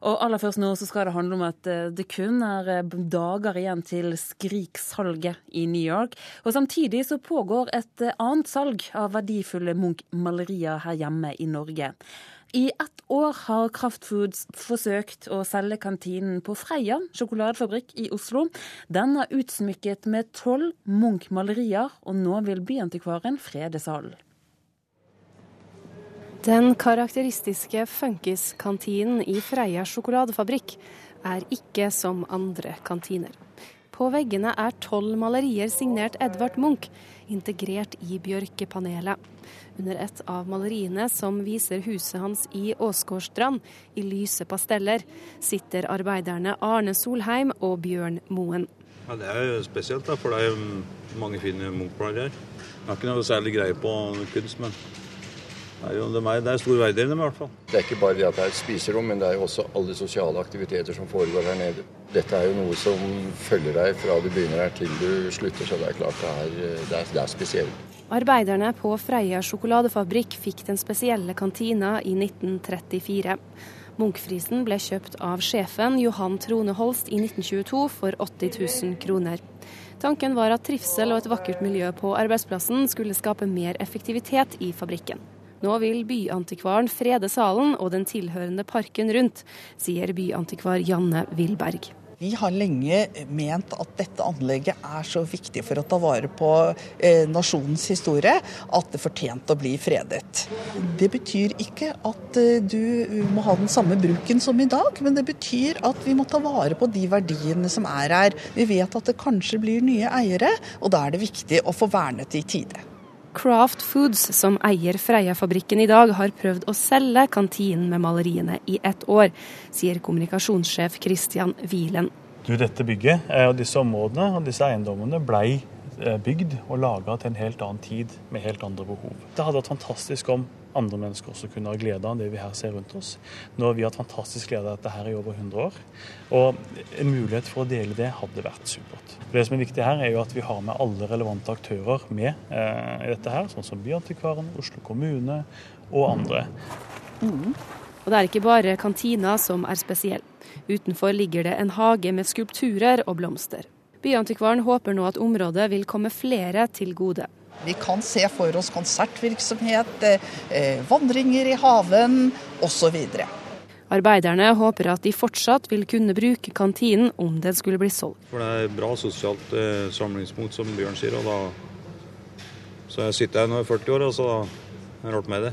Og aller først nå så skal det handle om at eh, det kun er eh, dager igjen til Skrik-salget i New York. Og samtidig så pågår et eh, annet salg av verdifulle Munch-malerier her hjemme i Norge. I ett år har Kraftfoods forsøkt å selge kantinen på Freia sjokoladefabrikk i Oslo. Den er utsmykket med tolv Munch-malerier, og nå vil Byantikvaren frede salen. Den karakteristiske Funkis-kantinen i Freia sjokoladefabrikk er ikke som andre kantiner. På veggene er tolv malerier signert Edvard Munch, integrert i bjørkepanelet. Under et av maleriene, som viser huset hans i Åsgårdstrand i lyse pasteller, sitter arbeiderne Arne Solheim og Bjørn Moen. Ja, Det er jo spesielt, da, for det er mange fine Munch-malerier. Jeg har ikke noe særlig greie på kunst, men det er jo det er, det er stor verdi i dem i hvert fall. Det er ikke bare det at det er et spiserom, men det er jo også alle sosiale aktiviteter som foregår her nede. Dette er jo noe som følger deg fra du begynner her til du slutter, så det er klart det er, det er, det er spesielt. Arbeiderne på Freia sjokoladefabrikk fikk den spesielle kantina i 1934. Munkfrisen ble kjøpt av sjefen Johan Trone Holst i 1922 for 80 000 kroner. Tanken var at trivsel og et vakkert miljø på arbeidsplassen skulle skape mer effektivitet i fabrikken. Nå vil byantikvaren frede salen og den tilhørende parken rundt, sier byantikvar Janne Wilberg. Vi har lenge ment at dette anlegget er så viktig for å ta vare på eh, nasjonens historie at det fortjente å bli fredet. Det betyr ikke at eh, du må ha den samme bruken som i dag, men det betyr at vi må ta vare på de verdiene som er her. Vi vet at det kanskje blir nye eiere, og da er det viktig å få vernet i tide. Craft Foods, som eier Freia-fabrikken i dag, har prøvd å selge kantinen med maleriene i ett år, sier kommunikasjonssjef Christian Wielen. Dette bygget og disse områdene og disse eiendommene blei bygd og laga til en helt annen tid med helt andre behov. Det hadde vært fantastisk om andre mennesker også kunne ha glede av det vi her ser rundt oss. Nå har vi hatt fantastisk glede av dette her i over 100 år, og en mulighet for å dele det hadde vært supert. Det som er viktig her, er jo at vi har med alle relevante aktører med eh, i dette her, sånn som Byantikvaren, Oslo kommune og andre. Mm. Og det er ikke bare kantina som er spesiell. Utenfor ligger det en hage med skulpturer og blomster. Byantikvaren håper nå at området vil komme flere til gode. Vi kan se for oss konsertvirksomhet, eh, vandringer i haven osv. Arbeiderne håper at de fortsatt vil kunne bruke kantinen om den skulle bli solgt. For Det er et bra sosialt eh, samlingspunkt, som Bjørn sier. og da Så jeg sitter her nå i 40 år, og så har jeg rart med det.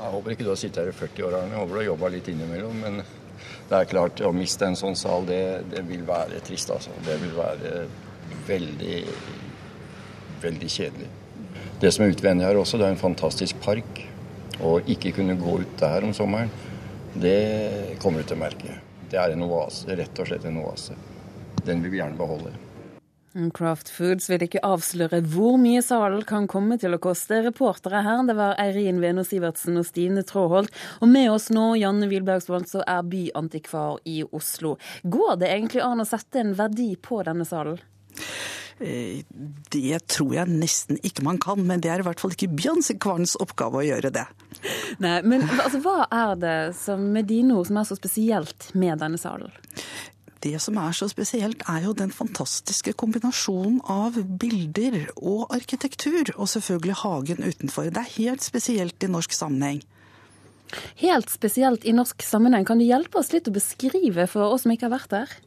Jeg håper ikke du har sittet her i 40 år, Arne. Jeg håper du har jobba litt innimellom. Men det er klart, å miste en sånn sal, det, det vil være trist, altså. Det vil være veldig, veldig kjedelig. Det som er utvendig her også, det er en fantastisk park. Å ikke kunne gå ut der om sommeren, det kommer du til å merke. Det er en oase, rett og slett en oase. Den vil vi gjerne beholde. Craft Foods vil ikke avsløre hvor mye salen kan komme til å koste. Reportere her det var Eirin Veno Sivertsen og Stine Tråholt. Og med oss nå Janne Wilbergsvold, som er byantikvar i Oslo. Går det egentlig an å sette en verdi på denne salen? Det tror jeg nesten ikke man kan, men det er i hvert fall ikke byantikvarens oppgave å gjøre det. Nei, men altså, Hva er det som, med dine ord som er så spesielt med denne salen? Det som er så spesielt, er jo den fantastiske kombinasjonen av bilder og arkitektur, og selvfølgelig hagen utenfor. Det er helt spesielt i norsk sammenheng. Helt spesielt i norsk sammenheng. Kan du hjelpe oss litt å beskrive for oss som ikke har vært der?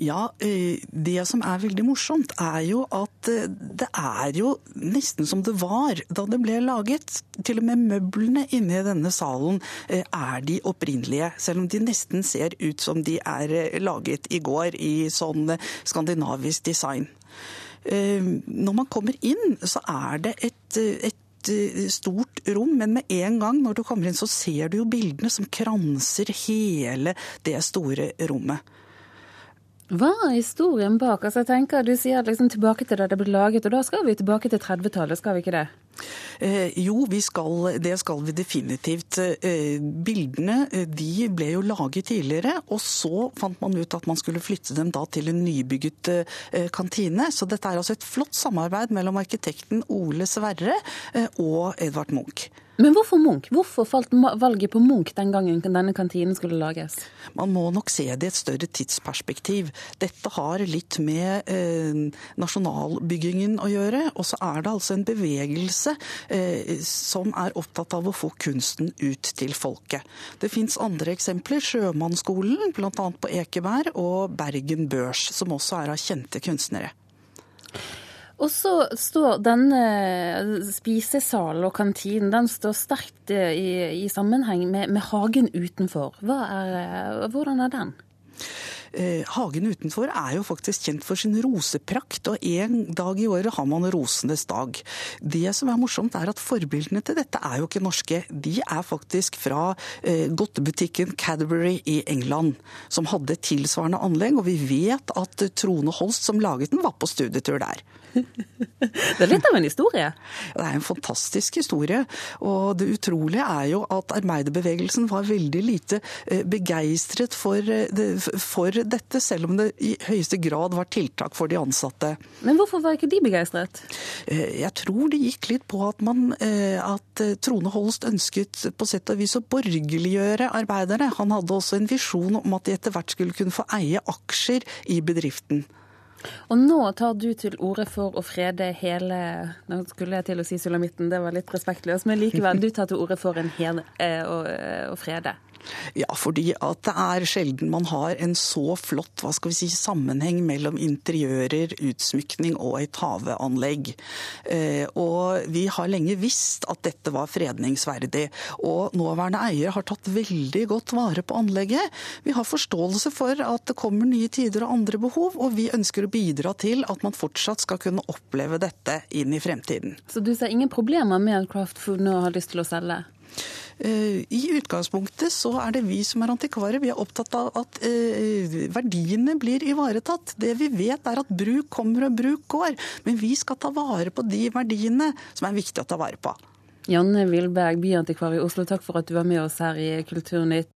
Ja, det som er veldig morsomt, er jo at det er jo nesten som det var da det ble laget. Til og med møblene inne i denne salen er de opprinnelige, selv om de nesten ser ut som de er laget i går i sånn skandinavisk design. Når man kommer inn, så er det et, et stort rom, men med en gang når du kommer inn, så ser du jo bildene som kranser hele det store rommet. Hva er historien bak? Altså jeg tenker Du sier liksom tilbake til da det ble laget, og da skal vi tilbake til 30-tallet, skal vi ikke det? Eh, jo, skal, det skal vi definitivt. Eh, bildene eh, de ble jo laget tidligere, og så fant man ut at man skulle flytte dem da til en nybygget eh, kantine. Så dette er altså et flott samarbeid mellom arkitekten Ole Sverre eh, og Edvard Munch. Men hvorfor Munch? Hvorfor falt valget på Munch den gangen denne kantinen skulle lages? Man må nok se det i et større tidsperspektiv. Dette har litt med eh, nasjonalbyggingen å gjøre. Og så er det altså en bevegelse eh, som er opptatt av å få kunsten ut til folket. Det fins andre eksempler. Sjømannsskolen, bl.a. på Ekeberg, og Bergen Børs, som også er av kjente kunstnere. Og så står denne spisesalen og kantinen den står sterkt eh, i, i sammenheng med, med hagen utenfor. Er, hvordan er den? Eh, hagen utenfor er jo faktisk kjent for sin roseprakt, og en dag i året har man rosenes dag. Det som er morsomt er at forbildene til dette er jo ikke norske. De er faktisk fra eh, godtebutikken Cadbury i England, som hadde tilsvarende anlegg, og vi vet at Trone Holst som laget den var på studietur der. Det er litt av en historie. Det er en fantastisk historie. Og det utrolige er jo at arbeiderbevegelsen var veldig lite eh, begeistret for, for dette, selv om det i høyeste grad var tiltak for de ansatte. Men hvorfor var ikke de begeistret? Eh, Jeg tror det gikk litt på at, man, eh, at eh, Trone Holst ønsket på sett og vis å borgerliggjøre arbeiderne. Han hadde også en visjon om at de etter hvert skulle kunne få eie aksjer i bedriften. Og nå tar du til orde for å frede hele Nå skulle jeg til å si sulamitten, det var litt respektløst, men likevel, du tar til orde for en hel, å, å frede. Ja, fordi at det er sjelden man har en så flott hva skal vi si, sammenheng mellom interiører, utsmykning og et haveanlegg. Eh, og vi har lenge visst at dette var fredningsverdig. Og nåværende eier har tatt veldig godt vare på anlegget. Vi har forståelse for at det kommer nye tider og andre behov, og vi ønsker å bidra til at man fortsatt skal kunne oppleve dette inn i fremtiden. Så du ser ingen problemer med at Craft Food nå har lyst til å selge? Eh, I utgangspunktet så er det vi som er antikvarer. Vi er opptatt av at eh, verdiene blir ivaretatt. Det vi vet er at bruk kommer og bruk går. Men vi skal ta vare på de verdiene som er viktig å ta vare på. Janne Wilberg, byantikvar i Oslo, takk for at du var med oss her i Kulturnytt.